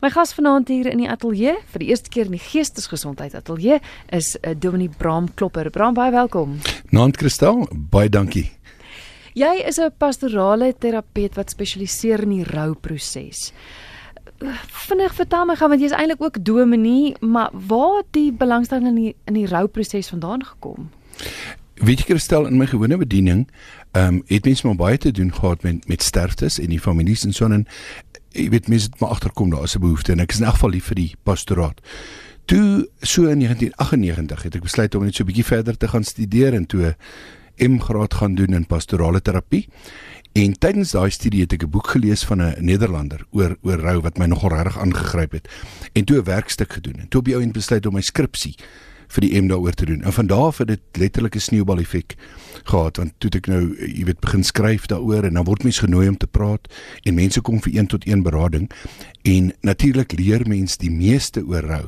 My gas vanaand hier in die ateljee vir die eerste keer in die Geestesgesondheid ateljee is uh, Dominee Bram Klopper. Bram, baie welkom. Naand Kristal, baie dankie. Jy is 'n pastorale terapeut wat spesialiseer in die rouproses. Vinnig vertel my gou want jy is eintlik ook dominee, maar waar het die belangstelling in die in die rouproses vandaan gekom? Weet jy Kristal, in my gewone bediening, ehm um, het mense maar baie te doen gehad met met sterftes en die families en so en jy weet mense het maar agterkom daar is 'n behoefte en ek is in elk geval lief vir die pastoraat. Toe so in 1998 het ek besluit om net so 'n bietjie verder te gaan studeer en toe 'n M-graad gaan doen in pastorale terapie. En tydens daai studie het ek 'n boek gelees van 'n Nederlander oor oor rou wat my nogal regtig aangegryp het. En toe 'n werkstuk gedoen en toe op die ou end besluit om my skripsie vir die M daaroor te doen. En van daardie af het dit letterlik 'n sneeubal effek gehad want toe ek nou jy weet begin skryf daaroor en dan word mense genooi om te praat en mense kom vir een tot een berading en natuurlik leer mense die meeste oor rou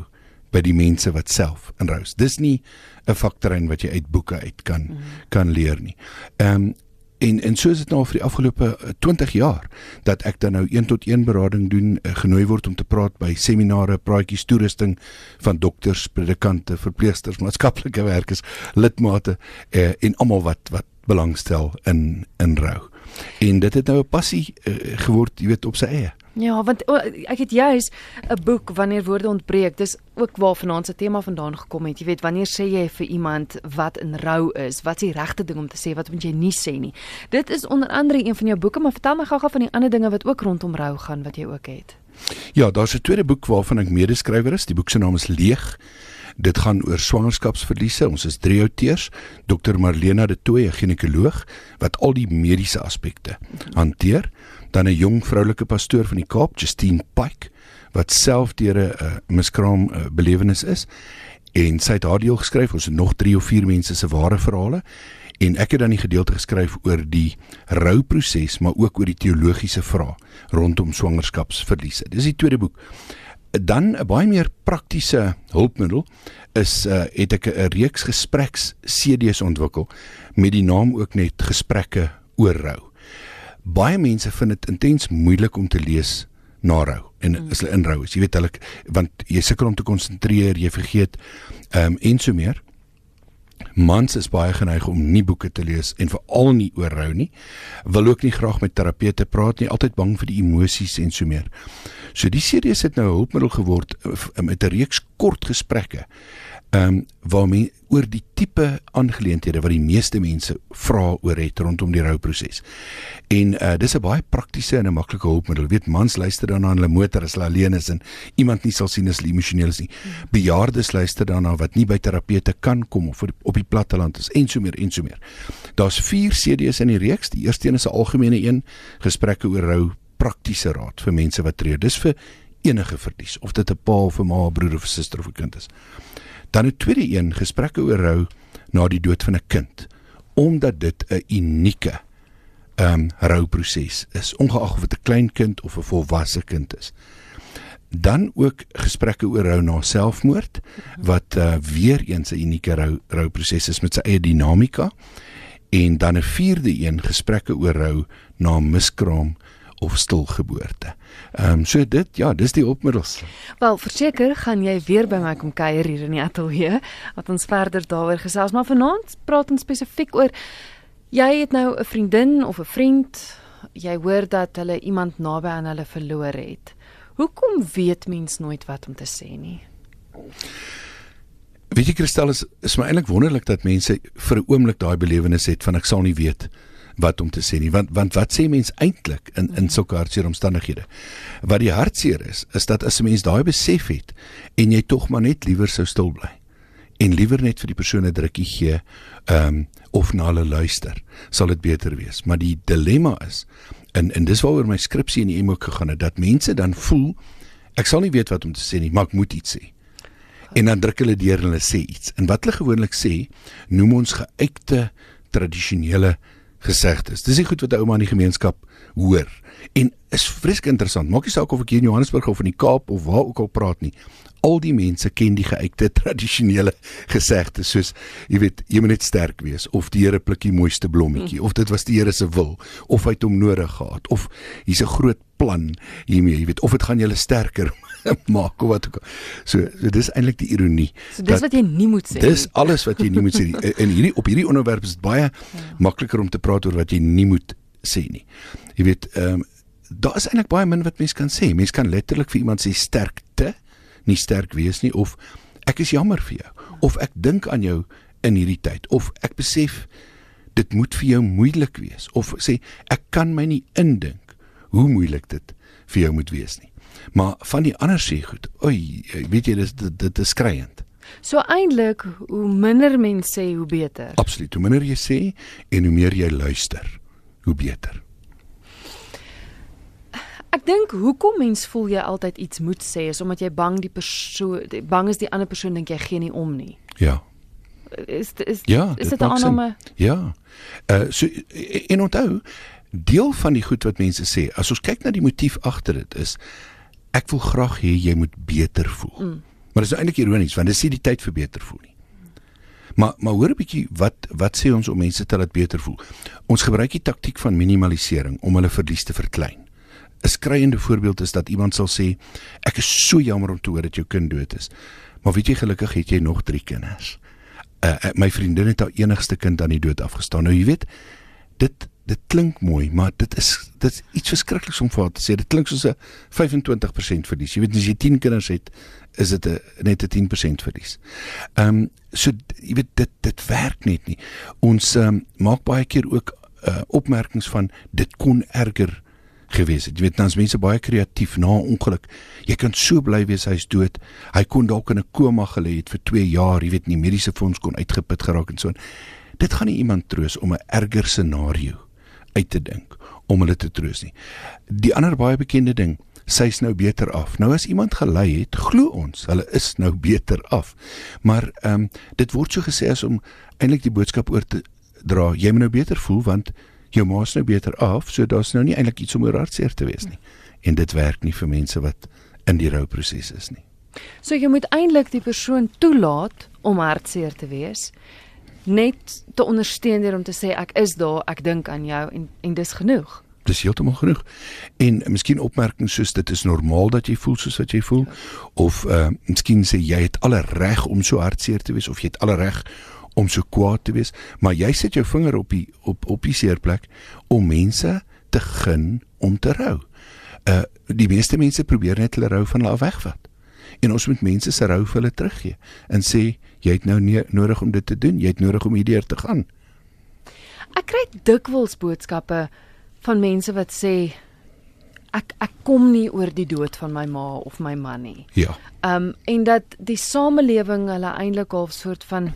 by die mense wat self in rou is. Dis nie 'n faktrein wat jy uit boeke uit kan mm. kan leer nie. Ehm um, en en so is dit nou vir die afgelope 20 eh, jaar dat ek dan nou een tot een berading doen uh, genooi word om te praat by seminare, praatjies, toerusting van dokters, predikante, verpleegsters, maatskaplike werkers, lidmate uh, en almal wat wat belangstel in in rou. En dit het nou 'n passie uh, geword, jy weet, op sy eie. Ja, want oh, ek het juis 'n boek wanneer woorde ontbreek. Dis ook waar vanaand se tema vandaan gekom het. Jy weet, wanneer sê jy vir iemand wat in rou is? Wat is die regte ding om te sê? Wat moet jy nie sê nie? Dit is onder andere een van jou boeke, maar vertel my gou-gou van die ander dinge wat ook rondom rou gaan wat jy ook het. Ja, daar's 'n tweede boek waarvan ek medeskrywer is. Die boek se naam is Leeg. Dit gaan oor swangerskapsverliese. Ons is drie outeurs, Dr. Marlena de Tooy, 'n ginekoloog wat al die mediese aspekte hanteer. Dan 'n jong vroulike pastoor van die Kaap, Justine Pike, wat self deur 'n uh, miskraam uh, belewenis is en sy het haar deel geskryf. Ons het nog 3 of 4 mense se ware verhale en ek het dan die gedeelte geskryf oor die rouproses, maar ook oor die teologiese vrae rondom swangerskapsverliese. Dis die tweede boek dan 'n baie meer praktiese hulpmiddel is uh, het ek 'n reeks gespreks CD's ontwikkel met die naam ook net gesprekke oor rou. Baie mense vind dit intens moeilik om te lees na rou en as hulle in rou is. Jy weet hulle want jy sukkel om te konsentreer, jy vergeet ehm um, en so meer. Mans is baie geneig om nie boeke te lees en veral nie oor rou nie. Wil ook nie graag met terapeute praat nie, altyd bang vir die emosies en so meer. So die series het nou 'n hulpmiddel geword eh, met 'n reeks kort gesprekke ehm um, waar men oor die tipe aangeleenthede wat die meeste mense vra oor het rondom die rouproses. En uh dis 'n baie praktiese en 'n maklike hulpmiddel. Weet mans luister dan na hulle motor as hulle alleen is en iemand nie sal sien as hulle emosioneel is nie. Bejaardes luister dan na wat nie by terapeute kan kom of op die platteland is en so meer en so meer. Daar's 4 CD's in die reeks. Die eerste een is 'n algemene een, gesprekke oor rou, praktiese raad vir mense wat treur. Dis vir enige verlies of dit 'n pa of 'n ma, broer of suster of 'n kind is. Dan 'n tweede een, gesprekke oor rou na die dood van 'n kind, omdat dit 'n unieke ehm um, rouproses is, ongeag of dit 'n klein kind of 'n volwasse kind is. Dan ook gesprekke oor rou na selfmoord wat uh, weer eens 'n unieke rou rouproses is met sy eie dinamika en dan 'n vierde een gesprekke oor rou na miskraam of stilgeboorte. Ehm um, so dit ja, dis die opmiddels. Wel, verseker gaan jy weer by my kom kuier hier in die ateljee wat ons verder daaroor gesels, maar vanaand praat ons spesifiek oor jy het nou 'n vriendin of 'n vriend, jy hoor dat hulle iemand naby aan hulle verloor het. Hoekom weet mens nooit wat om te sê nie? Weet jy Kristel is is my eintlik wonderlik dat mense vir 'n oomblik daai belewenis het van ek sal nie weet wat om te sê nie. Want want wat sê mens eintlik in in sulke hartseer omstandighede? Wat die hartseer is is dat as 'n mens daai besef het en jy tog maar net liewer sou stil bly en liewer net vir die persone drukkie gee ehm um, of na hulle luister sal dit beter wees. Maar die dilemma is en en dis waaroor my skripsie in die emo gegaan het dat mense dan voel ek sal nie weet wat om te sê nie maar ek moet iets sê. En dan druk hulle deur en hulle sê iets. En wat hulle gewoonlik sê noem ons geuite tradisionele gesegdes. Dis nie goed wat 'n ouma in die gemeenskap hoor. En is vreeslik interessant. Maak nie saak of ek hier in Johannesburg of in die Kaap of waar ook al praat nie. Al die mense ken die geuite tradisionele gesegdes soos jy weet, jy moet net sterk wees of die Here pluk die mooiste blommetjie of dit was die Here se wil of hy het hom nodig gehad of hier's 'n groot plan hiermee, jy weet, of dit gaan julle sterker maak of wat ook al. So, so dis eintlik die ironie. So dis wat jy nie moet sê. Dis alles wat jy nie moet sê. In hierdie op hierdie onderwerp is dit baie ja. makliker om te praat oor wat jy nie moet sê nie. Jy weet, ehm um, daar is eintlik baie min wat mens kan sê. Mens kan letterlik vir iemand sê sterkte, nie sterk wees nie of ek is jammer vir jou of ek dink aan jou in hierdie tyd of ek besef dit moet vir jou moeilik wees of sê ek kan my nie indink hoe moeilik dit vir jou moet wees nie. Maar van die ander sê goed. Oei, weet jy dis dit, dit is skreiend. So eintlik hoe minder mense sê hoe beter. Absoluut. Hoe minder jy sê en hoe meer jy luister, hoe beter. Ek dink hoekom mens voel jy altyd iets moet sê is omdat jy bang die persoon bang is die ander persoon dink jy gee nie om nie. Ja. Is is ja, is dit 'n aanname? Ja. Uh so en onthou deel van die goed wat mense sê, as ons kyk na die motief agter dit is ek wil graag hê jy moet beter voel. Mm. Maar dit is eintlik ironies want dit is nie die tyd vir beter voel nie. Maar maar hoor 'n bietjie wat wat sê ons om mense te laat beter voel? Ons gebruik die taktiek van minimalisering om hulle verlies te verklein. 'n Skreiende voorbeeld is dat iemand sal sê ek is so jammer om te hoor dat jou kind dood is. Maar weet jy gelukkig het jy nog 3 kinders. Uh, uh, my vriendin het haar enigste kind aan die dood afgestaan. Nou jy weet dit dit klink mooi, maar dit is dit is iets verskrikliks om vir haar te sê. Dit klink soos 'n 25% verlies. Jy weet as jy 10 kinders het, is dit 'n net 'n 10% verlies. Ehm um, so jy weet dit dit werk net nie. Ons um, maak baie keer ook uh, opmerkings van dit kon erger gewees het. Jy weet, dan's mense baie kreatief na 'n ongeluk. Jy kan so bly wees hy's dood. Hy kon dalk in 'n koma gelê het vir 2 jaar, jy weet, nie mediese fonds kon uitgeput geraak en so. Dit gaan nie iemand troos om 'n erger scenario uit te dink om hulle te troos nie. Die ander baie bekende ding, sy's nou beter af. Nou as iemand gelei het, glo ons, hulle is nou beter af. Maar ehm um, dit word so gesê as om eintlik die boodskap oor te dra, jy moet nou beter voel want jou ma's nou beter af, so daar's nou nie eintlik iets om oor hartseer te wees nie. En dit werk nie vir mense wat in die rouproses is nie. So jy moet eintlik die persoon toelaat om hartseer te wees net te ondersteun deur om te sê ek is daar, ek dink aan jou en en dis genoeg. Dis heeltemal genoeg. En miskien opmerkings soos dit is normaal dat jy voel soos wat jy voel ja. of uh miskien sê jy het alle reg om so hartseer te wees of jy het alle reg om so kwaad te wees, maar jy sit jou vinger op die op op die seerplek om mense te gun om te rou. Uh die meeste mense probeer net hulle rou van hulle af wegvat. En ons moet mense se rou vir hulle teruggee en sê jy het nou nie nodig om dit te doen, jy het nodig om hierdeur te gaan. Ek kry dikwels boodskappe van mense wat sê ek ek kom nie oor die dood van my ma of my man nie. Ja. Ehm um, en dat die samelewing hulle eintlik half soort van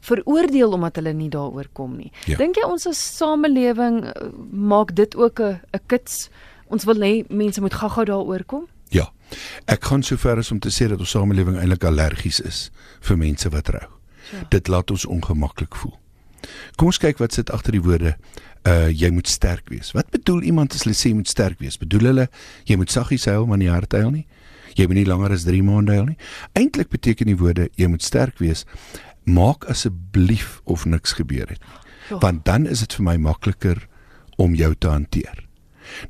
veroordeel omdat hulle nie daaroor kom nie. Ja. Dink jy ons as samelewing uh, maak dit ook 'n 'n kits? Ons wil hê mense moet gou-gou daaroor kom? Ja. Ek gaan so ver as om te sê dat ons samelewing eintlik allergies is vir mense wat rou. Ja. Dit laat ons ongemaklik voel. Kom ons kyk wat sit agter die woorde uh jy moet sterk wees. Wat bedoel iemand as hulle sê jy moet sterk wees? Bedoel hulle jy moet saggies huil maar nie hard huil nie? Jy moet nie langer as 3 maande huil nie. Eintlik beteken die woorde jy moet sterk wees maak asseblief of niks gebeur het nie. Ja. Want dan is dit vir my makliker om jou te hanteer.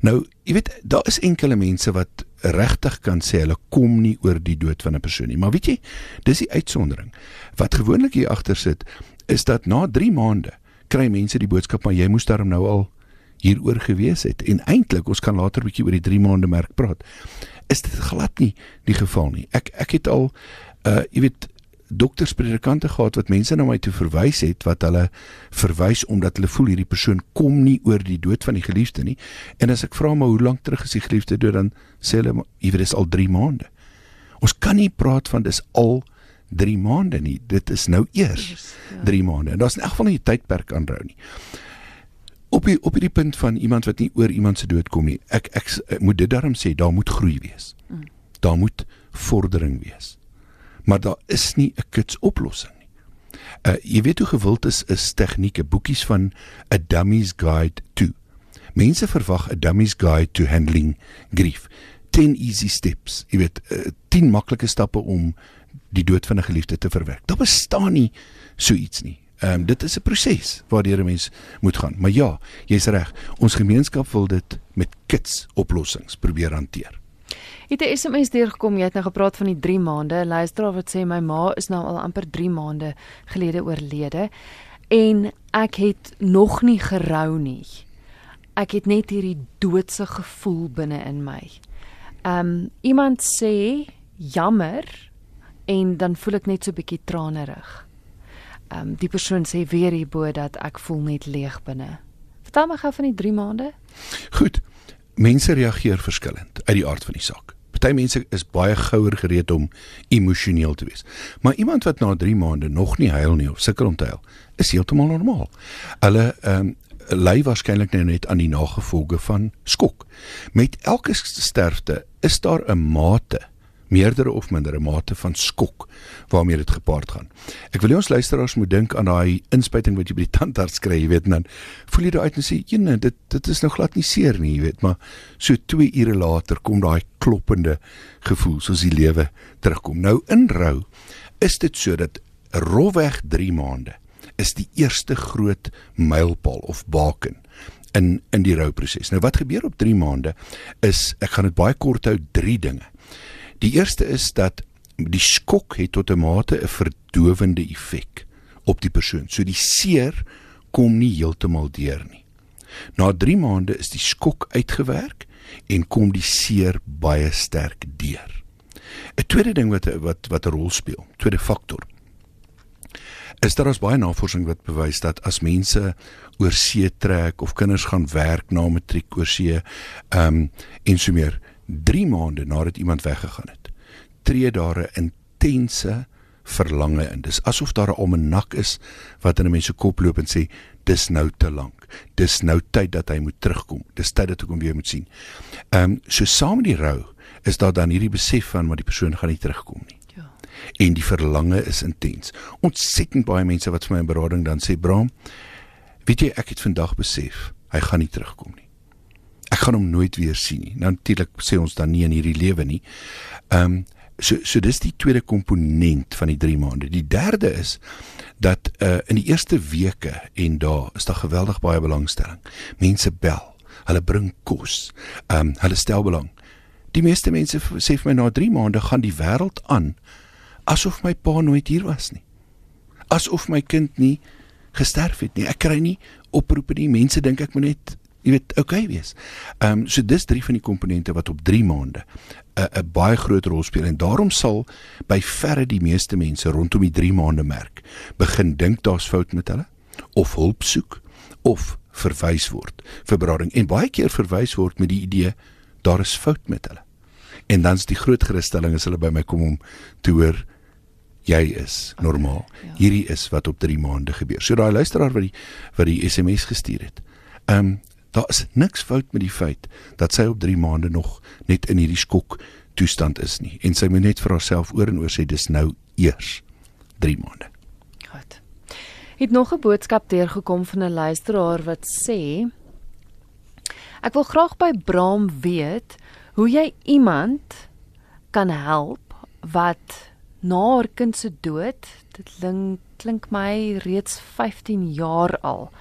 Nou, jy weet, daar is enkele mense wat regtig kan sê hulle kom nie oor die dood van 'n persoon nie, maar weet jy, dis die uitsondering. Wat gewoonlik hier agter sit, is dat na 3 maande kry mense die boodskap maar jy moes daarom nou al hieroor gewees het en eintlik ons kan later 'n bietjie oor die 3 maande merk praat. Is dit glad nie die geval nie. Ek ek het al uh jy weet dokters predikante gehad wat mense na my toe verwys het wat hulle verwys omdat hulle voel hierdie persoon kom nie oor die dood van die geliefde nie. En as ek vra maar hoe lank terug is die geliefde dood dan sê hulle jy weet dis al 3 maande. Ons kan nie praat van dis al 3 maande nie. Dit is nou eers 3 ja. maande. En daar's in elk geval nie 'n tydperk aanhou nie. Op die op hierdie punt van iemand wat nie oor iemand se dood kom nie. Ek ek, ek moet dit daarom sê daar moet groei wees. Mm. Daar moet vordering wees maar daar is nie 'n kits oplossing nie. Uh jy weet hoe gewild is is tegnieke boekies van A Dummy's Guide to. Mense verwag 'n Dummy's Guide to Handling Grief. 10 easy steps. Jy weet, uh, 10 maklike stappe om die dood van 'n geliefde te verwerk. Daar bestaan nie so iets nie. Ehm um, dit is 'n proses waardeur 'n mens moet gaan. Maar ja, jy's reg. Ons gemeenskap wil dit met kits oplossings probeer hanteer. Het 'n SMS deurgekom, jy het nou gepraat van die 3 maande. 'n Luisteraar wat sê my ma is nou al amper 3 maande gelede oorlede en ek het nog nie gerou nie. Ek het net hierdie doodse gevoel binne in my. Um iemand sê jammer en dan voel ek net so bietjie tranerig. Um die persoon sê weer hierbo dat ek voel net leeg binne. Vertel my gou van die 3 maande. Goed. Mense reageer verskillend uit die aard van die saak. Party mense is baie gouer gereed om emosioneel te wees. Maar iemand wat na 3 maande nog nie huil nie of sukkel om te huil, is heeltemal normaal. Hulle ehm um, ly waarskynlik nou net aan die nagevolge van skok. Met elke sterfte is daar 'n mate meerdere of mindere mate van skok waarmee dit gepaard gaan. Ek wil hê ons luisteraars moet dink aan daai inspuiting wat jy by die tandarts kry, jy weet, en dan voel jy daai uit en sê, "Jene, dit dit is nou glad nie seer nie, jy weet, maar so 2 ure later kom daai kloppende gevoel soos die lewe terugkom." Nou in rou is dit so dat rofweg 3 maande is die eerste groot mylpaal of baken in in die rouproses. Nou wat gebeur op 3 maande is ek gaan dit baie kort hou 3 dinge. Die eerste is dat die skok het tot 'n mate 'n verdowende effek op die persoon. So die seer kom nie heeltemal deur nie. Na 3 maande is die skok uitgewerk en kom die seer baie sterk deur. 'n Tweede ding wat wat wat 'n rol speel, tweede faktor. Is daar ons baie navorsing wat bewys dat as mense oor see trek of kinders gaan werk na matriek oor see, ehm um, en so meer, 3 maande nadat iemand weggegaan het, tree daar 'n intense verlange in. Dis asof daar 'n almanak is wat in 'n mens se kop loop en sê dis nou te lank. Dis nou tyd dat hy moet terugkom. Dis tyd dat ek hom weer moet sien. Ehm um, so saam met die rou is daar dan hierdie besef van maar die persoon gaan nie terugkom nie. Ja. En die verlange is intens. Ontsettend baie mense wat vir my in berading dan sê, "Bram, weet jy ek het vandag besef hy gaan nie terugkom nie." Ek gaan hom nooit weer sien nie. Nou natuurlik sê ons dan nie in hierdie lewe nie. Ehm um, so so dis die tweede komponent van die 3 maande. Die derde is dat uh in die eerste weke en dae is daar geweldig baie belangstelling. Mense bel. Hulle bring kos. Ehm um, hulle stel belang. Die meeste mense sê vir my na 3 maande gaan die wêreld aan asof my pa nooit hier was nie. Asof my kind nie gesterf het nie. Ek kry nie oproepe nie. Mense dink ek moet net jy weet okay wees. Ehm um, so dis drie van die komponente wat op 3 maande 'n 'n baie groot rol speel en daarom sal by verre die meeste mense rondom die 3 maande merk begin dink daar's fout met hulle of hulp soek of verwys word vir berading en baie keer verwys word met die idee daar is fout met hulle. En dan's die groot gerusstelling as hulle by my kom om te hoor jy is normaal. Okay, ja. Hierdie is wat op 3 maande gebeur. So daai luisteraar wat die wat die SMS gestuur het. Ehm um, Daar is niks fout met die feit dat sy op 3 maande nog net in hierdie skok toestand is nie en sy moet net vir haarself oor en oor sê dis nou eers 3 maande. Goed. Het nog 'n boodskap deurgekom van 'n luisteraar wat sê Ek wil graag by Braam weet hoe jy iemand kan help wat na haar kind se dood, dit klink klink my reeds 15 jaar al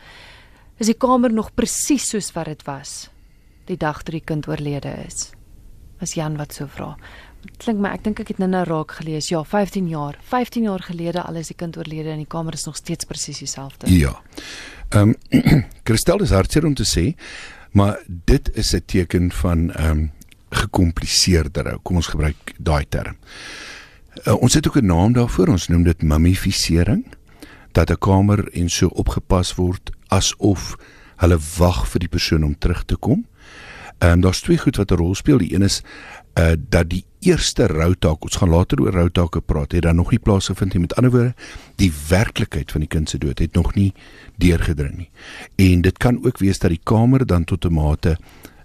is die kamer nog presies soos wat dit was die dag toe die kind oorlede is. As Jan wat so vra. Klink my, ek dink ek het nou-nou raak gelees. Ja, 15 jaar. 15 jaar gelede al is die kind oorlede en die kamer is nog steeds presies dieselfde. Ja. Ehm um, Christel is hartseer om te sê, maar dit is 'n teken van ehm um, gekompliseerder. Kom ons gebruik daai term. Uh, ons het ook 'n naam daarvoor. Ons noem dit mummifisering dat 'n kamer en so opgepas word asof hulle wag vir die persoon om terug te kom. Ehm um, daar's twee goed wat 'n rol speel. Die een is uh dat die eerste routaak, ons gaan later oor routake praat, het dan nog nie plaasgevind nie. Met ander woorde, die werklikheid van die kind se dood het nog nie deurgedring nie. En dit kan ook wees dat die kamer dan tot 'n mate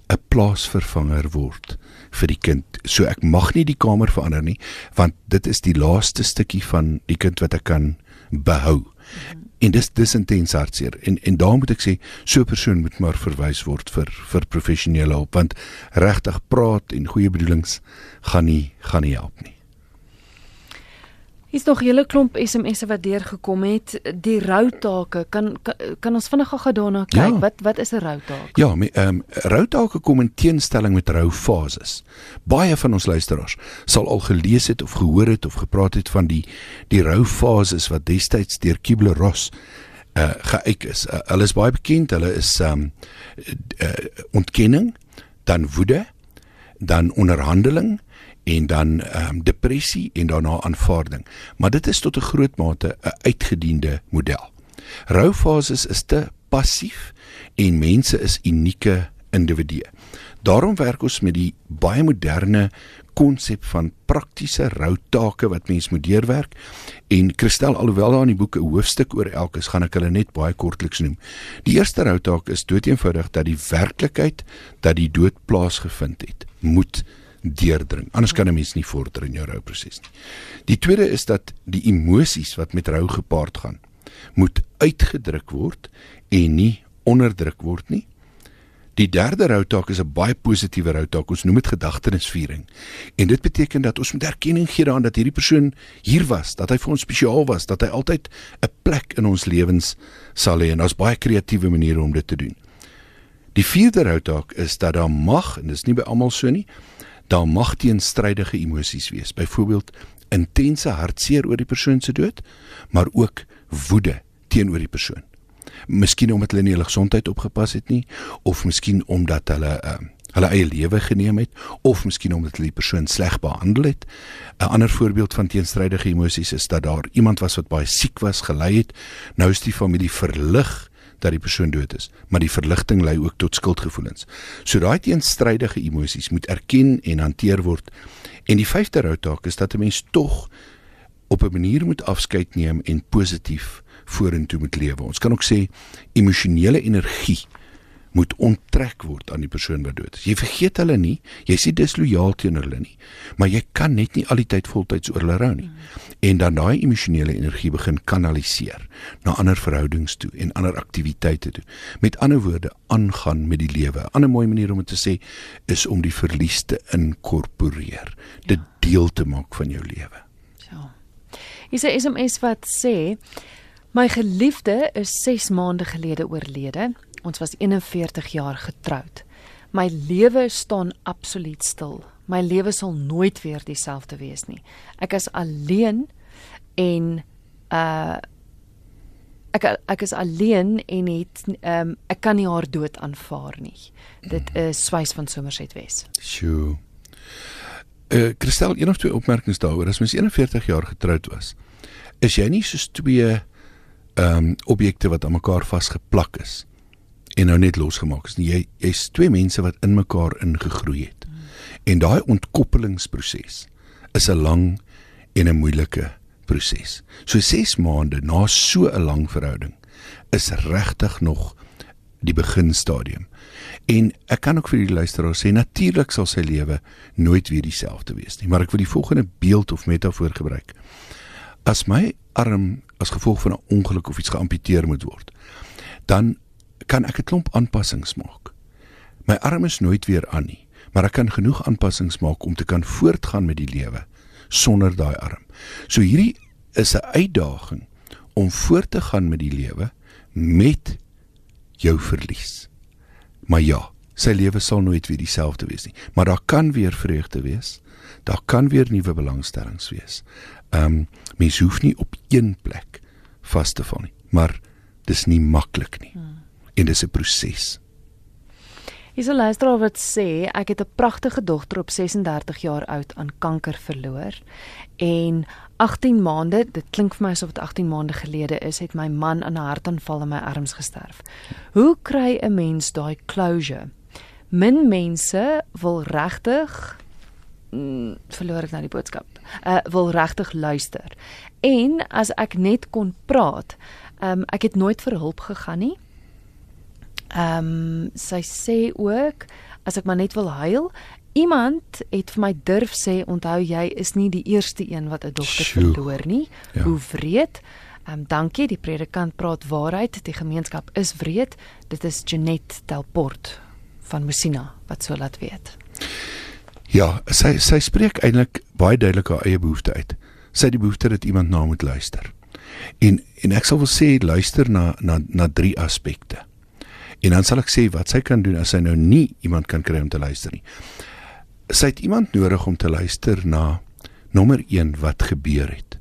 'n plaasvervanger word vir die kind. So ek mag nie die kamer verander nie, want dit is die laaste stukkie van die kind wat ek kan behou. En dis dis intens hartseer. En en daar moet ek sê, so 'n persoon moet maar verwys word vir vir professionele hulp want regtig praat en goeie bedoelings gaan nie gaan nie help nie. Hier's nog 'n hele klomp SMS'e wat deurgekom het. Die routake, kan, kan kan ons vinnig gou daarna kyk? Ja. Wat wat is 'n routaak? Ja, ehm um, routake kom in teenstelling met roufases. Baie van ons luisteraars sal al gelees het of gehoor het of gepraat het van die die roufases wat destyds deur Kubler-Ross uh geuit is. Uh, hulle is baie bekend. Hulle is ehm um, uh, ontkenning, dan woede, dan onderhandeling en dan ehm um, depressie en daarna aanvaarding. Maar dit is tot 'n groot mate 'n uitgediende model. Roufases is te passief en mense is unieke individue. Daarom werk ons met die baie moderne konsep van praktiese routake wat mens moet deurwerk en Christel alhoewel daar in die boek 'n hoofstuk oor elk is, gaan ek hulle net baie kortliks noem. Die eerste routaak is doeteenvoudig dat die werklikheid dat die dood plaasgevind het, moet deurdring. Anders kan 'n mens nie vorder in jou rouproses nie. Die tweede is dat die emosies wat met rou gepaard gaan, moet uitgedruk word en nie onderdruk word nie. Die derde routaak is 'n baie positiewe routaak. Ons noem dit gedagtenisviering. En dit beteken dat ons moet erkenning gee daaraan dat hierdie persoon hier was, dat hy vir ons spesiaal was, dat hy altyd 'n plek in ons lewens sal hê en daar's baie kreatiewe maniere om dit te doen. Die vierde routaak is dat daar mag en dis nie by almal so nie, daar mag teenstrydige emosies wees. Byvoorbeeld intense hartseer oor die persoon se dood, maar ook woede teenoor die persoon. Miskien omdat hulle nie hulle gesondheid opgepas het nie of miskien omdat hulle uh, hulle eie lewe geneem het of miskien omdat hulle die persoon sleg behandel het. 'n Ander voorbeeld van teenstrydige emosies is dat daar iemand was wat baie siek was, gelei het. Nou is die familie verlig dat die persoon dood is, maar die verligting lei ook tot skuldgevoelens. So daai teenstrydige emosies moet erken en hanteer word. En die vyfde routaak is dat 'n mens tog op 'n manier moet afskeid neem en positief vorentoe moet lewe. Ons kan ook sê emosionele energie moet onttrek word aan die persoon wat dood is. Jy vergeet hulle nie, jy sê dislojaal teenoor hulle nie, maar jy kan net nie al die tyd voltyds oor hulle rou nie. En dan daai emosionele energie begin kanaliseer na ander verhoudings toe en ander aktiwiteite toe. Met ander woorde, aangaan met die lewe. 'n Ander mooi manier om dit te sê is om die verlies te inkorporeer, dit ja. deel te maak van jou lewe. Ja. Is 'n SMS wat sê My geliefde is 6 maande gelede oorlede. Ons was 41 jaar getroud. My lewe staan absoluut stil. My lewe sal nooit weer dieselfde wees nie. Ek is alleen en uh ek ek is alleen en het um ek kan nie haar dood aanvaar nie. Dit is swys van Somerset Wes. Sjoe. Uh Christel, een of twee opmerkings daaroor. As mens 41 jaar getroud was, is jy nie soos twee ehm um, objekte wat aan mekaar vasgeplak is en nou net losgemaak is. Jy jy's twee mense wat in mekaar ingegroei het. En daai ontkoppelingsproses is 'n lang en 'n moeilike proses. So 6 maande na so 'n lang verhouding is regtig nog die beginstadium. En ek kan ook vir die luisteraar sê natuurlik sal sy lewe nooit weer dieselfde wees nie, maar ek wil die volgende beeld of metafoor gebruik. As my arm as gevolg van 'n ongeluk of iets geamputeer moet word, dan kan ek 'n klomp aanpassings maak. My arm is nooit weer aan nie, maar ek kan genoeg aanpassings maak om te kan voortgaan met die lewe sonder daai arm. So hierdie is 'n uitdaging om voort te gaan met die lewe met jou verlies. Maar ja, sy lewe sal nooit weer dieselfde wees nie, maar daar kan weer vreugde wees. Daar kan weer nuwe belangstellings wees. Ehm um, mens hoef nie op een plek vas te val nie, maar dis nie maklik nie. Hmm en dis 'n proses. Hier's 'n luisteraar wat sê ek het 'n pragtige dogter op 36 jaar oud aan kanker verloor en 18 maande, dit klink vir my asof dit 18 maande gelede is, het my man aan 'n hartaanval in my arms gesterf. Hoe kry 'n mens daai closure? Min mense wil regtig mm, verloor ek nou die boodskap. Uh wil regtig luister. En as ek net kon praat, um, ek het nooit vir hulp gegaan nie. Ehm um, sy sê ook as ek maar net wil huil, iemand het vir my durf sê onthou jy is nie die eerste een wat 'n dogter verloor nie. Ja. Hoe wreed. Ehm um, dankie, die predikant praat waarheid. Die gemeenskap is wreed. Dit is Janet Delport van Musina wat so laat weet. Ja, sy sy spreek eintlik baie duidelik haar eie behoefte uit. sy die behoefte dat iemand na moet luister. En en ek sal wil sê luister na na na drie aspekte. En dan sal ek sê wat sy kan doen as sy nou nie iemand kan kry om te luister nie. Sy het iemand nodig om te luister na nommer 1 wat gebeur het.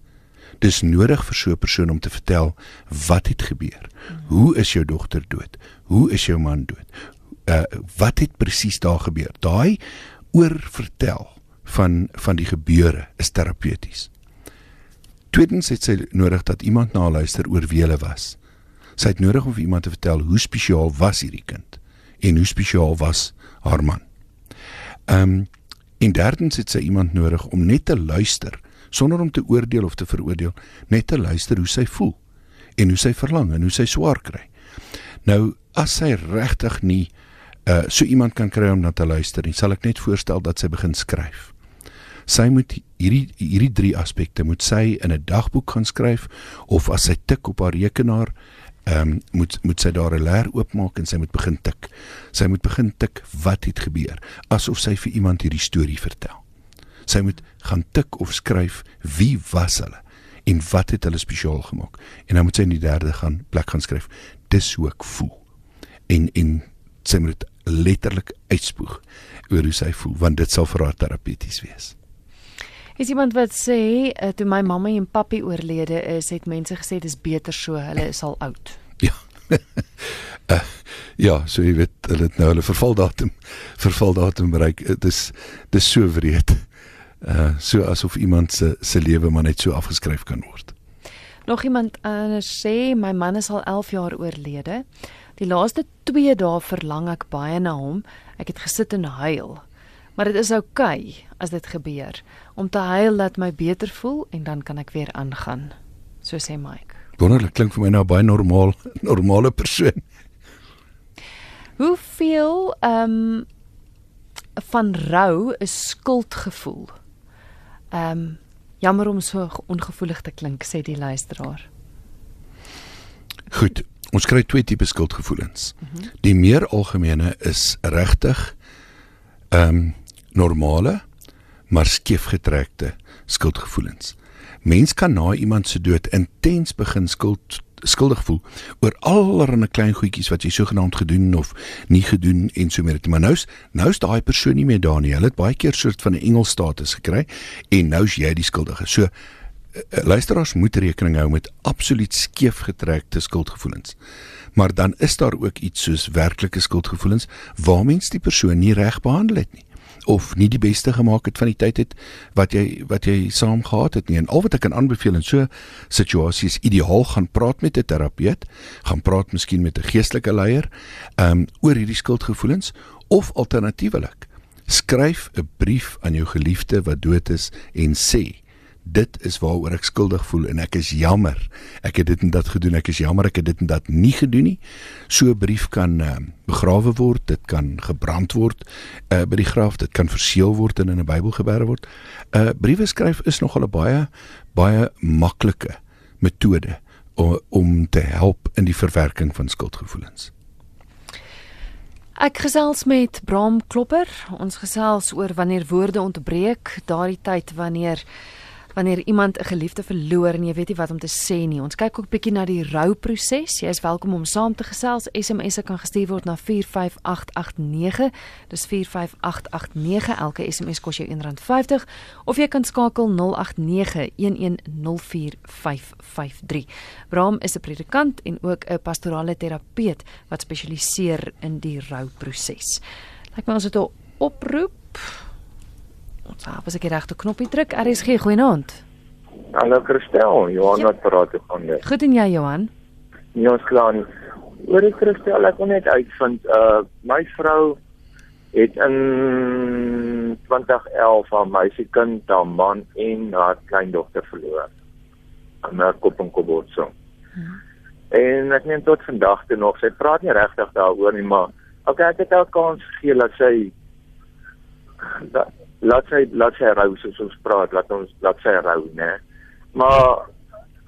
Dis nodig vir so 'n persoon om te vertel wat het gebeur. Hoe is jou dogter dood? Hoe is jou man dood? Uh wat het presies daar gebeur? Daai oor vertel van van die gebeure is terapeuties. Tweedens het sy nodig dat iemand na luister oor wie hulle was. Sy het nodig om vir iemand te vertel hoe spesiaal was hierdie kind en hoe spesiaal was haar man. Ehm um, en derdens het sy iemand nodig om net te luister sonder om te oordeel of te veroordeel, net te luister hoe sy voel en hoe sy verlang en hoe sy swaar kry. Nou as sy regtig nie uh so iemand kan kry om na te luister nie, sal ek net voorstel dat sy begin skryf. Sy moet hierdie hierdie drie aspekte moet sy in 'n dagboek gaan skryf of as sy tik op haar rekenaar ehm um, moet moet sy daar 'n leer oopmaak en sy moet begin tik. Sy moet begin tik wat het gebeur asof sy vir iemand hierdie storie vertel. Sy moet gaan tik of skryf wie was hulle en wat het hulle spesiaal gemaak. En dan moet sy in die derde gaan plek gaan skryf dis hoe ek voel. En en sy moet letterlik uitspoeg oor hoe sy voel want dit sal vir haar terapeuties wees. Is iemand wat sê uh, toe my mamma en papi oorlede is, het mense gesê dis beter so, hulle is al oud. Ja. uh, ja, so jy weet, hulle het nou hulle vervaldatum vervaldatum bereik. Dit is dis so wreed. Uh so asof iemand se se lewe maar net so afgeskryf kan word. Nog iemand anders sê my man is al 11 jaar oorlede. Die laaste 2 dae verlang ek baie na hom. Ek het gesit en huil. Maar dit is oukei okay as dit gebeur. Om te huil laat my beter voel en dan kan ek weer aangaan. So sê Mike. Wonderlik klink vir my nou baie normaal, normale persoon. Hoeveel ehm um, van rou is skuldgevoel? Ehm um, jammer om so ongevoelig te klink, sê die luisteraar. Goed, ons kry twee tipe skuldgevoelens. Mm -hmm. Die meer algemene is regtig ehm um, normale maar skeefgetrekte skuldgevoelens. Mens kan na iemand se dood intens begin skuld skuldig voel oor allerlei klein goedjies wat jy sogenaamd gedoen of nie gedoen en so meer. Maar nou's nou's daai persoon nie meer daar nie. Hulle het baie keer soort van 'n engelstatus gekry en nou's jy die skuldige. So eh, eh, luisteraars moet rekening hou met absoluut skeefgetrekte skuldgevoelens. Maar dan is daar ook iets soos werklike skuldgevoelens waar mens die persoon nie reg behandel het nie of nie die beste gemaak het van die tyd het wat jy wat jy saam gehad het nie. En al wat ek kan aanbeveel in so situasies ideaal gaan praat met 'n terapeut, gaan praat miskien met 'n geestelike leier, ehm um, oor hierdie skuldgevoelens of alternatiefelik skryf 'n brief aan jou geliefde wat dood is en sê dit is waaroor ek skuldig voel en ek is jammer. Ek het dit en dat gedoen. Ek is jammer ek het dit en dat nie gedoen nie. So 'n brief kan uh, begrawe word, dit kan gebrand word uh, by die graf, dit kan verseël word en in 'n Bybel geberg word. 'n uh, Briewe skryf is nogal 'n baie baie maklike metode om, om te help in die verwerking van skuldgevoelens. Ek gesels met Bram Klopper. Ons gesels oor wanneer woorde ontbreek, daardie tyd wanneer wanneer iemand 'n geliefde verloor en jy weet nie wat om te sê nie. Ons kyk ook bietjie na die rouproses. Jy is welkom om saam te gesels. SMS'e kan gestuur word na 45889. Dis 45889. Elke SMS kos jou R1.50 of jy kan skakel 0891104553. Bram is 'n predikant en ook 'n pastorale terapeut wat spesialiseer in die rouproses. Lyk my ons het 'n oproep. Ons het was ek die regte knoppie druk. RSG goeienaand. Hallo Christel, Johan ja. wat praat te gaan dit. Goed en jy Johan? Nee, ons klaar nie. Oor die Christel, ek wil net uitvind uh my vrou het in 2011 haar meisiekind, haar man en haar kleindogter verloor. aan 'n kop en kop botsing. Hmm. En ek neem tot vandag toe nog, sy praat nie regtig daaroor nie, maar okay, ek het haar kans gegee dat sy dat laat sy laat sy rou soos ons praat, laat ons laat sy rou, né? Maar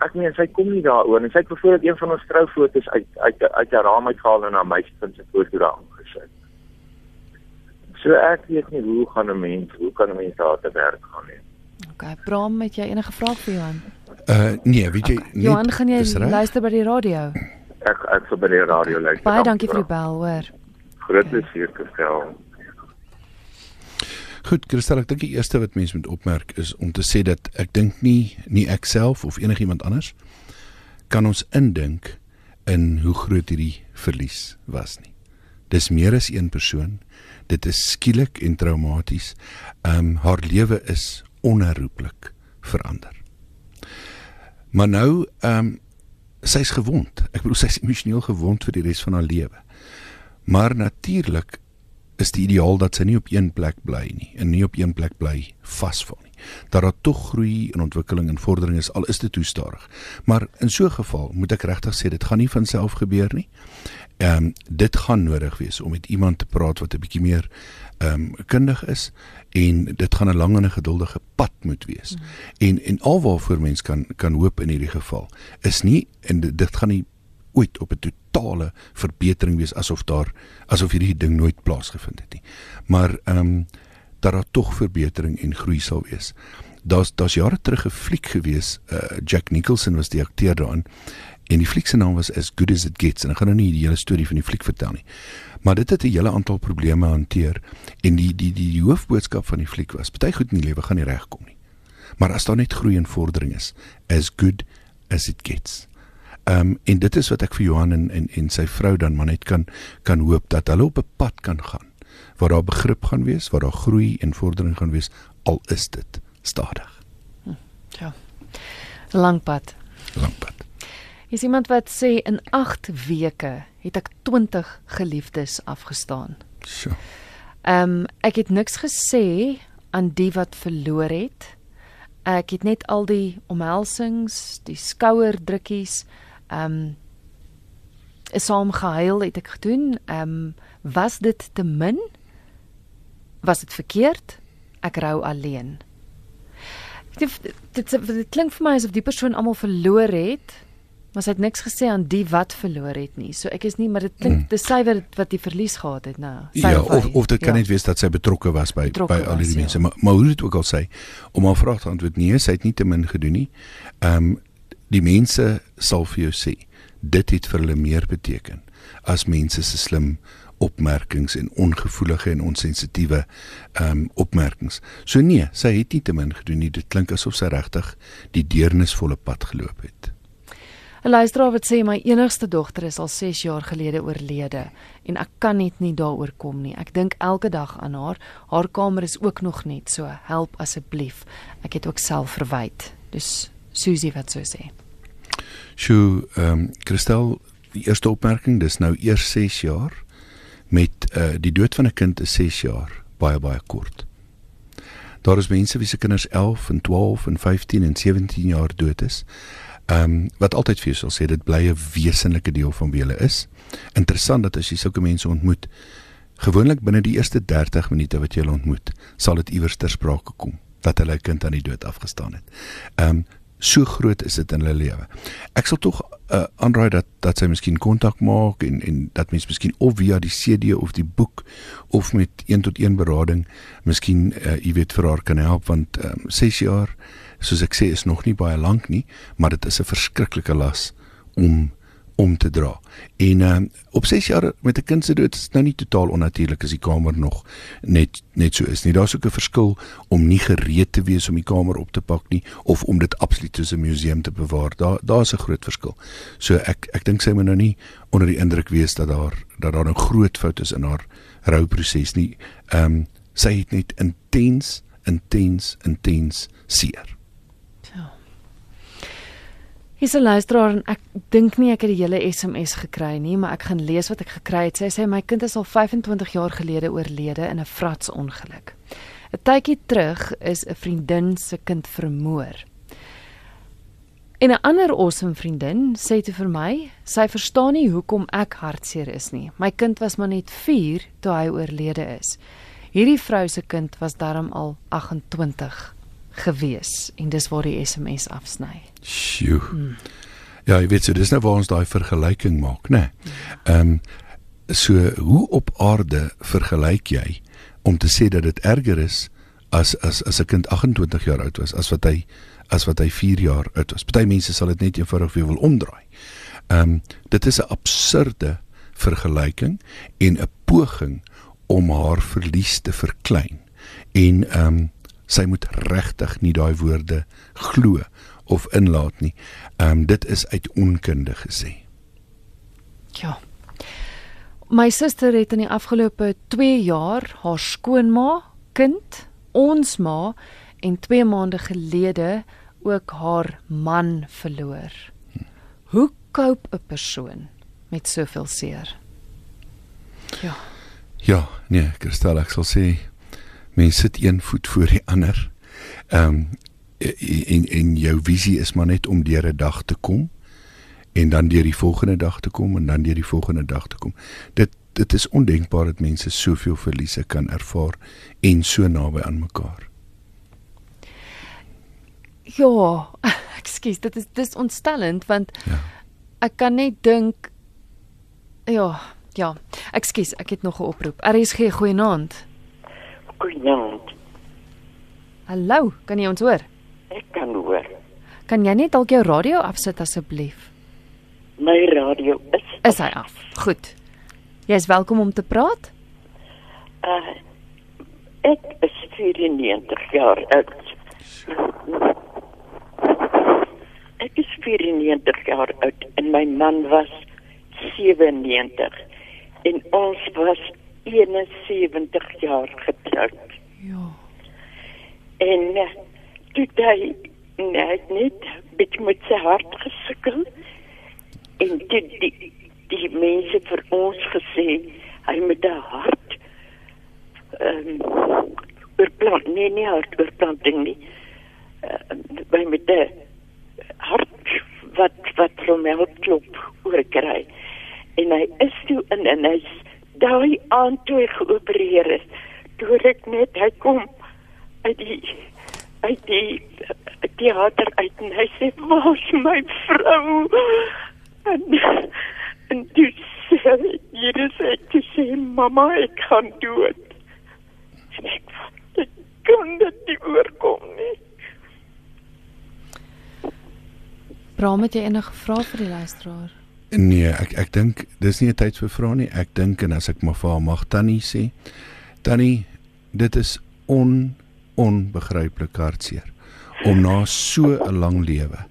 ek meen sy kom nie daaroor en sy het byvoorbeeld een van ons troufoto's uit uit uit 'n raam uitgehaal en na my kind se foto daar gesit. So ek weet nie hoe gaan 'n mens, hoe kan 'n mens daar te werk gaan nie. Okay, Bram, het jy enige vrae vir Johan? Uh nee, weet jy, okay. Johan, gaan jy luister by die radio? Ek ek sal by die radio luister. Baie dankie vir die bel, hoor. Groot plesier, Christel. Goed, Christel, ek dink die eerste wat mense moet opmerk is om te sê dat ek dink nie nie ek self of enigiemand anders kan ons indink in hoe groot hierdie verlies was nie. Dis meer as een persoon. Dit is skielik en traumaties. Ehm um, haar lewe is onherroepelik verander. Maar nou ehm um, sy's gewond. Ek bedoel sy's emosioneel gewond vir die res van haar lewe. Maar natuurlik is die ideaal dat sy nie op een plek bly nie en nie op een plek bly vasval nie. Dat daar tog groei en ontwikkeling en vordering is al is dit toestadig. Maar in so 'n geval moet ek regtig sê dit gaan nie van self gebeur nie. Ehm um, dit gaan nodig wees om met iemand te praat wat 'n bietjie meer ehm um, kundig is en dit gaan 'n lang en 'n geduldige pad moet wees. Mm. En en alwaarvoor mens kan kan hoop in hierdie geval is nie en dit, dit gaan nie ooit op 'n totale verbetering wees asof daar asof hierdie ding nooit plaasgevind het nie. Maar ehm um, dat daar tog verbetering en groei sal wees. Daar's daar's jare terug 'n fliek gewees, uh, Jack Nicholson was die akteur daarin en die fliek se naam was As Good As It Gets en ek gaan nou nie die hele storie van die fliek vertel nie. Maar dit het 'n hele aantal probleme hanteer en die die die, die hoofboodskap van die fliek was: Party goed in die lewe gaan nie regkom nie. Maar as daar net groei en vordering is, as good as it gets. Ehm um, en dit is wat ek vir Johan en en, en sy vrou dan maar net kan kan hoop dat hulle op 'n pad kan gaan waar daar begrip gaan wees, waar daar groei en vordering gaan wees, al is dit stadig. Hm, ja. Lang pad. Lang pad. Is iemand wat sê in 8 weke het ek 20 geliefdes afgestaan. So. Ehm um, ek het niks gesê aan die wat verloor het. Ek het net al die omhelsings, die skouerdrukkies, ehm um, saam gehuil het ek gedoen. Ehm um, was dit te min? Was dit verkeerd? Ek rou alleen. Dit dit, dit, dit klink vir my asof die persoon almal verloor het Maar sy het niks gesê aan die wat verloor het nie. So ek is nie, maar dit klink dis sywer wat die verlies gehad het nou. Ja, of of dit kan ja. net wees dat sy betrokke was by betrokke by al die ja. mense. Maar maar hoe dit ook al sê, om haar vraag te antwoord, nee, sy het nie te min gedoen nie. Ehm um, die mense sal vir jou sê dit het vir hulle meer beteken as mense se slim opmerkings en ongevoelige en onsensitiewe ehm um, opmerkings. So nee, sy het nie te min gedoen nie. Dit klink asof sy regtig die deernisvolle pad geloop het. 'n Luisteraar wat sê my enigste dogter is al 6 jaar gelede oorlede en ek kan net nie daaroor kom nie. Ek dink elke dag aan haar. Haar kamer is ook nog net so. Help asseblief. Ek het ook self verwyd. Dus Susie wat sou sê. Sjoe, ehm um, Christel, die eerste opmerking, dis nou eers 6 jaar met uh die dood van 'n kind is 6 jaar, baie baie kort. Daar is mense wie se kinders 11 en 12 en 15 en 17 jaar dood is. Ehm um, wat altyd vir jou sal sê dit bly 'n wesenlike deel van wie hulle is. Interessant dat as jy sulke mense ontmoet, gewoonlik binne die eerste 30 minute wat jy hulle ontmoet, sal dit iewers ter sprake kom dat hulle 'n kind aan die dood afgestaan het. Ehm um, so groot is dit in hulle lewe. Ek sal tog uh, aanraai dat dat sy miskien kontak maak en en dat mens miskien of via die CD of die boek of met 1 tot 1 berading miskien uh, jy weet vir haar kan help want um, ehm, 6 jaar soos ek sê is nog nie baie lank nie, maar dit is 'n verskriklike las om om te dra. En uh, op 6 jaar met 'n kind se dood is nou nie totaal onnatuurlik as die kamer nog net net so is nie. Daar's ook 'n verskil om nie gereed te wees om die kamer op te pak nie of om dit absoluut soos 'n museum te bewaar. Daar daar's 'n groot verskil. So ek ek dink sy moet nou nie onder die indruk wees dat daar dat daar 'n groot fout is in haar rouproses nie. Ehm um, sy het net intens intens intens seer. Hier's 'n luisteraar en ek dink nie ek het die hele SMS gekry nie, maar ek gaan lees wat ek gekry het. Sy sê my kind is al 25 jaar gelede oorlede in 'n fratsongeluk. 'n Tydjie terug is 'n vriendin se kind vermoor. En 'n ander awesome vriendin sê te vir my, sy verstaan nie hoekom ek hartseer is nie. My kind was maar net 4 toe hy oorlede is. Hierdie vrou se kind was darm al 28 gewees en dis waar die SMS afsny. Sjoe. Hmm. Ja, jy weet so, dis nou waar ons daai vergelyking maak, né? Ehm um, so hoe op aarde vergelyk jy om te sê dat dit erger is as as as 'n kind 28 jaar oud was as wat hy as wat hy 4 jaar oud was. Party mense sal dit net eenvoudig weer wil omdraai. Ehm um, dit is 'n absurde vergelyking en 'n poging om haar verlies te verklein. En ehm um, sy moet regtig nie daai woorde glo of inlaat nie. Ehm um, dit is uit onkunde gesê. Ja. My suster het in die afgelope 2 jaar haar skoonma, kind, ons ma en 2 maande gelede ook haar man verloor. Hoe koop 'n persoon met soveel seer? Ja. Ja, nee, Christel, ek sal sê mense sit een voet voor die ander. Ehm um, en en jou visie is maar net om deur 'n dag te kom en dan deur die volgende dag te kom en dan deur die volgende dag te kom. Dit dit is ondenkbaar dat mense soveel verliese kan ervaar en so naby aan mekaar. Ja, ekskuus, dit is dis ontstellend want Ja. ek kan net dink ja, ja. Ekskuus, ek het nog 'n oproep. RSG goeienaand. Goeienaand. Hallo, kan jy ons hoor? Ek kan hoor. Kan jy net dalk jou radio afsit asseblief? My radio is Is hy af? Goed. Jy is welkom om te praat. uh ek is 94 jaar oud. Ek is 94 jaar oud en my man was 97 en ons was 71 jaar getroud. Ja. En uh, toe hy net net bietjie met sy hart gesukkel en toe die die mense vir ons gesê hy moet 'n hart ehm um, oorplant nee nie hart oorplanting nie uh, by met 'n hart wat wat van my klop oorkry. En hy is toe in en hy's daai aand toe geopereer is toe ek net hy kom uit die uit die theater uit en hy sê waar's my vrou en en toe sê hier is ek te sê mamma ek gaan dood en ek ek kan dit nie oorkom nie Bram, het jy enige vrae vir die luisteraar? Nee, ek ek dink dis nie 'n tyd vir vrae nie. Ek dink en as ek maar vir haar mag tannie sê, tannie, dit is on onbegryplik hartseer om na so 'n lang lewe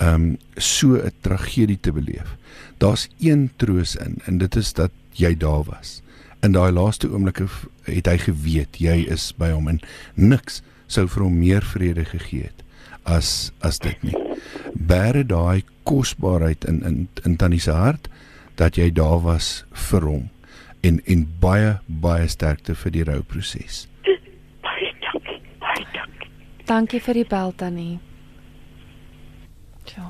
um, so 'n tragedie te beleef. Daar's een troos in en dit is dat jy daar was. In daai laaste oomblikke het hy geweet jy is by hom en niks sou vir hom meer vrede gegee het as as dit nie. Bære daai kosbaarheid in in in tannie se hart dat jy daar was vir hom en en baie baie sterkte vir die rouproses. Dankie vir die bel tannie. Ja.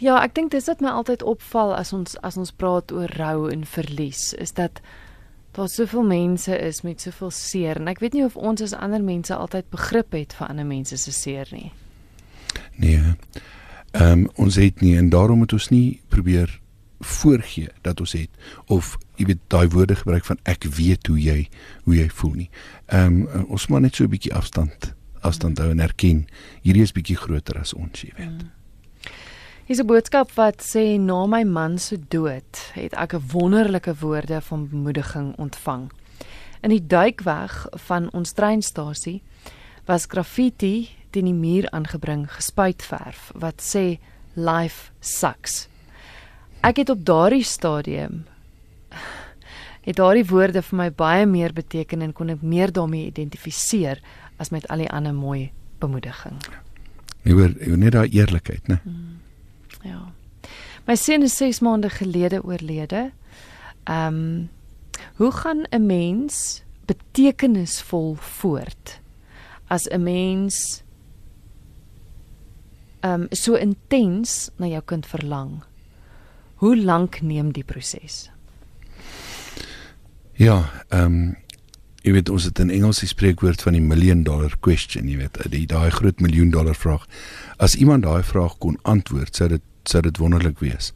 Ja, ek dink dis wat my altyd opval as ons as ons praat oor rou en verlies, is dat daar soveel mense is met soveel seer en ek weet nie of ons as ander mense altyd begrip het vir ander mense se seer nie. Nee. Ehm um, ons het nie en daarom moet ons nie probeer voorgee dat ons het of jy weet daai woorde gebruik van ek weet hoe jy hoe jy voel nie. Ehm um, ons moet net so 'n bietjie afstand afstand hou en erken hierdie is bietjie groter as ons, jy weet. Hier's 'n boodskap wat sê na my man se dood het ek 'n wonderlike woorde van bemoediging ontvang. In die duikweg van ons treinstasie was graffiti teen die muur aangebring gespuitverf wat sê life sucks. Ek het op daardie stadium het daardie woorde vir my baie meer beteken en kon ek meer daarmee identifiseer as met al die ander mooi bemoediging. Jy hoor net daai eerlikheid, né? Ja. My seun is 6 maande gelede oorlede. Ehm um, hoe gaan 'n mens betekenisvol voort as 'n mens ehm um, so intens na jou kind verlang? Hoe lank neem die proses? Ja, ehm um, jy weet ons het in Engels die spreekwoord van die million dollar question, jy weet, die daai groot miljoen dollar vraag. As iemand daai vraag kon antwoord, sou dit sou dit wonderlik wees.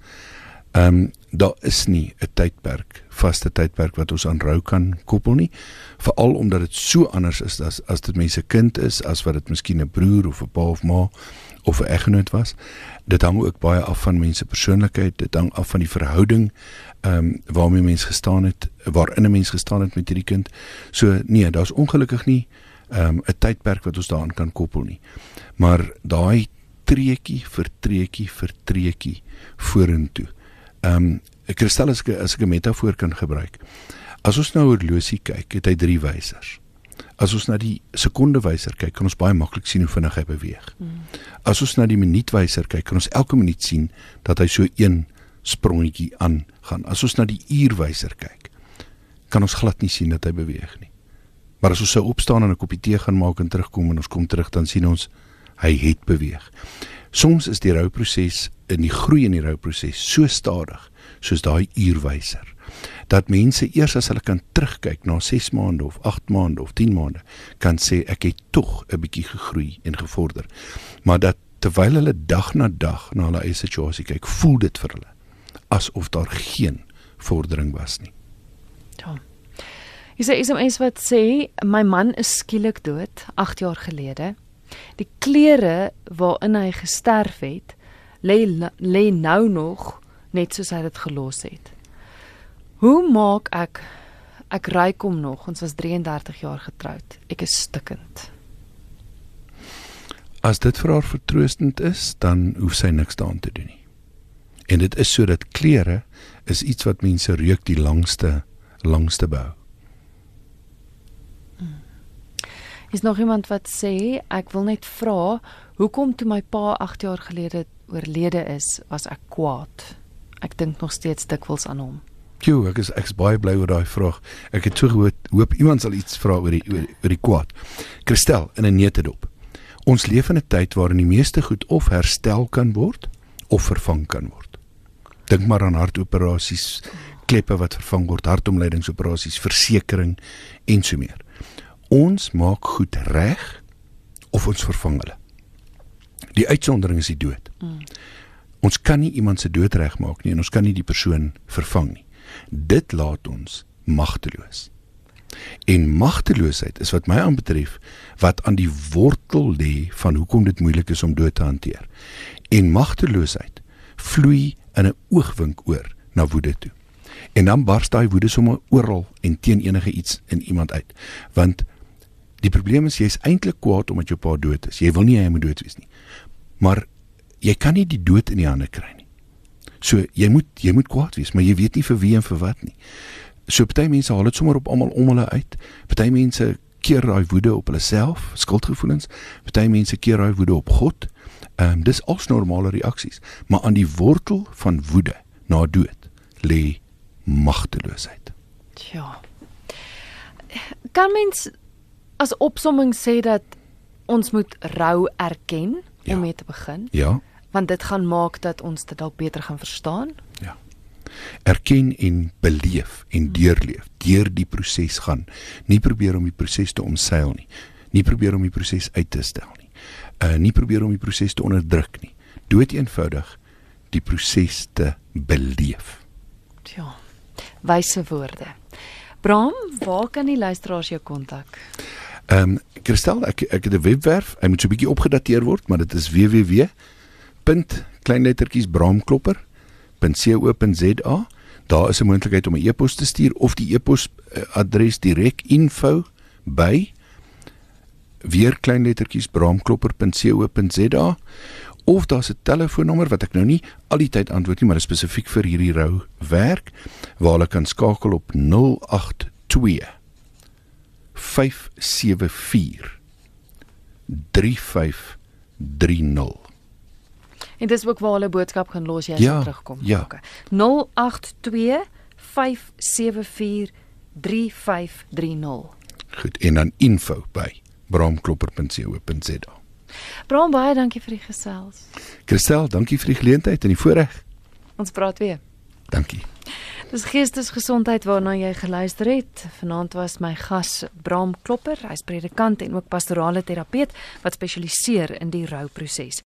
Ehm um, daar is nie 'n tydperk, vaste tydperk wat ons aan rou kan koppel nie, veral omdat dit so anders is as as dit mense kind is as wat dit miskien 'n broer of 'n pa of ma of 'n eggenoot was. Dit hang ook baie af van mense persoonlikheid, dit hang af van die verhouding ehm um, waarmee mens gestaan het, waarin 'n mens gestaan het met hierdie kind. So nee, daar's ongelukkig nie ehm um, 'n tydperk wat ons daaraan kan koppel nie. Maar daai treetjie vir treetjie vir treetjie vorentoe. Ehm um, ek kristal as ek as ek 'n metafoor kan gebruik. As ons nou oor horlosie kyk, het hy drie wysers. As ons na die sekondewyser kyk, kan ons baie maklik sien hoe vinnig hy beweeg. Mm. As ons na die minuutwyser kyk, kan ons elke minuut sien dat hy so een sprongetjie aangaan. As ons na die uurwyser kyk, kan ons glad nie sien dat hy beweeg nie. Maar as ons sou opstaan en 'n koppie tee gaan maak en terugkom en ons kom terug, dan sien ons hy het beweeg. Soms is die rouproses in die groei in die rouproses so stadig soos daai uurwyser dat mense eers as hulle kan terugkyk na 6 maande of 8 maande of 10 maande kan sê ek het tog 'n bietjie gegroei en gevorder. Maar dat terwyl hulle dag na dag na hulle eie situasie kyk, voel dit vir hulle asof daar geen vordering was nie. Ja. Is is 'n mens wat sê my man is skielik dood 8 jaar gelede. Die klere waarin hy gesterf het, lê lê nou nog net soos hy dit gelos het. Hoe maak ek ek ry kom nog ons was 33 jaar getroud. Ek is stikkend. As dit vir haar vertroostend is, dan hoef sy niks daaraan te doen nie. En dit is sodat klere is iets wat mense reuk die langste langste bou. Hmm. Is nog iemand wat sê ek wil net vra hoekom toe my pa 8 jaar gelede oorlede is, was ek kwaad. Ek dink nog steeds dikwels aan hom. Jo, ek is ek's baie bly oor daai vraag. Ek het so gehoop, hoop iemand sal iets vra oor die oor, oor die kwaad. Christel in 'n neutedop. Ons leef in 'n tyd waarin die meeste goed of herstel kan word of vervang kan word. Dink maar aan hartoperasies, kleppe wat vervang word, hartomleidingsoperasies, versekerings en so meer. Ons maak goed reg of ons vervang hulle. Die uitsondering is die dood. Mm. Ons kan nie iemand se dood regmaak nie en ons kan nie die persoon vervang nie. Dit laat ons magteloos. En magteloosheid is wat my aanbetref wat aan die wortel lê van hoekom dit moeilik is om dood te hanteer. En magteloosheid vloei in 'n oogwink oor na woede toe. En dan bars daai woede sommer oral en teen enige iets in iemand uit. Want die probleem is jy's eintlik kwaad omdat jou pa dood is. Jy wil nie hy moet dood wees nie. Maar jy kan nie die dood in die hande kry nie. So jy moet jy moet kwaad wees, maar jy weet nie vir wie en vir wat nie. So party mense haal dit sommer op almal om hulle uit. Party mense keer daai woede op hulle self, skuldgevoelens. Party mense keer daai woede op God. Ehm um, dis als normale reaksies, maar aan die wortel van woede na dood lê magteloosheid. Ja. Kan mens as opsomming sê dat ons moet rou erken om ja. mee te begin? Ja want dit gaan maak dat ons dit dalk beter gaan verstaan. Ja. Erken en beleef en deurleef, deur die proses gaan. Nie probeer om die proses te omseil nie. Nie probeer om die proses uit te stel nie. Uh nie probeer om die proses te onderdruk nie. Dood eenvoudig die proses te beleef. Ja. Wyse woorde. Bram, waar kan die luisteraars jou kontak? Ehm um, Christel, ek ek het 'n webwerf. Hy moet so 'n bietjie opgedateer word, maar dit is www punt kleinlettertjies braamklopper.co.za. Daar is 'n moontlikheid om 'n e-pos te stuur of die e-pos eh, adres direk info by weer kleinlettertjies braamklopper.co.za of daar's 'n telefoonnommer wat ek nou nie al die tyd antwoord nie, maar spesifiek vir hierdie rou werk waar hulle kan skakel op 082 574 3530 En dis ook waar hulle boodskap gaan los jy ja, terugkom. Ja. Okay. 082 574 3530. Goed, en dan info by bramklopper.co.za. Bram baie dankie vir die gesels. Christel, dankie vir die geleentheid en die voorreg. Ons praat weer. Dankie. Dis geestesgesondheid waarna jy geluister het. Vanaand was my gas Bram Klopper, hy's predikant en ook pastorale terapeut wat spesialiseer in die rouproses.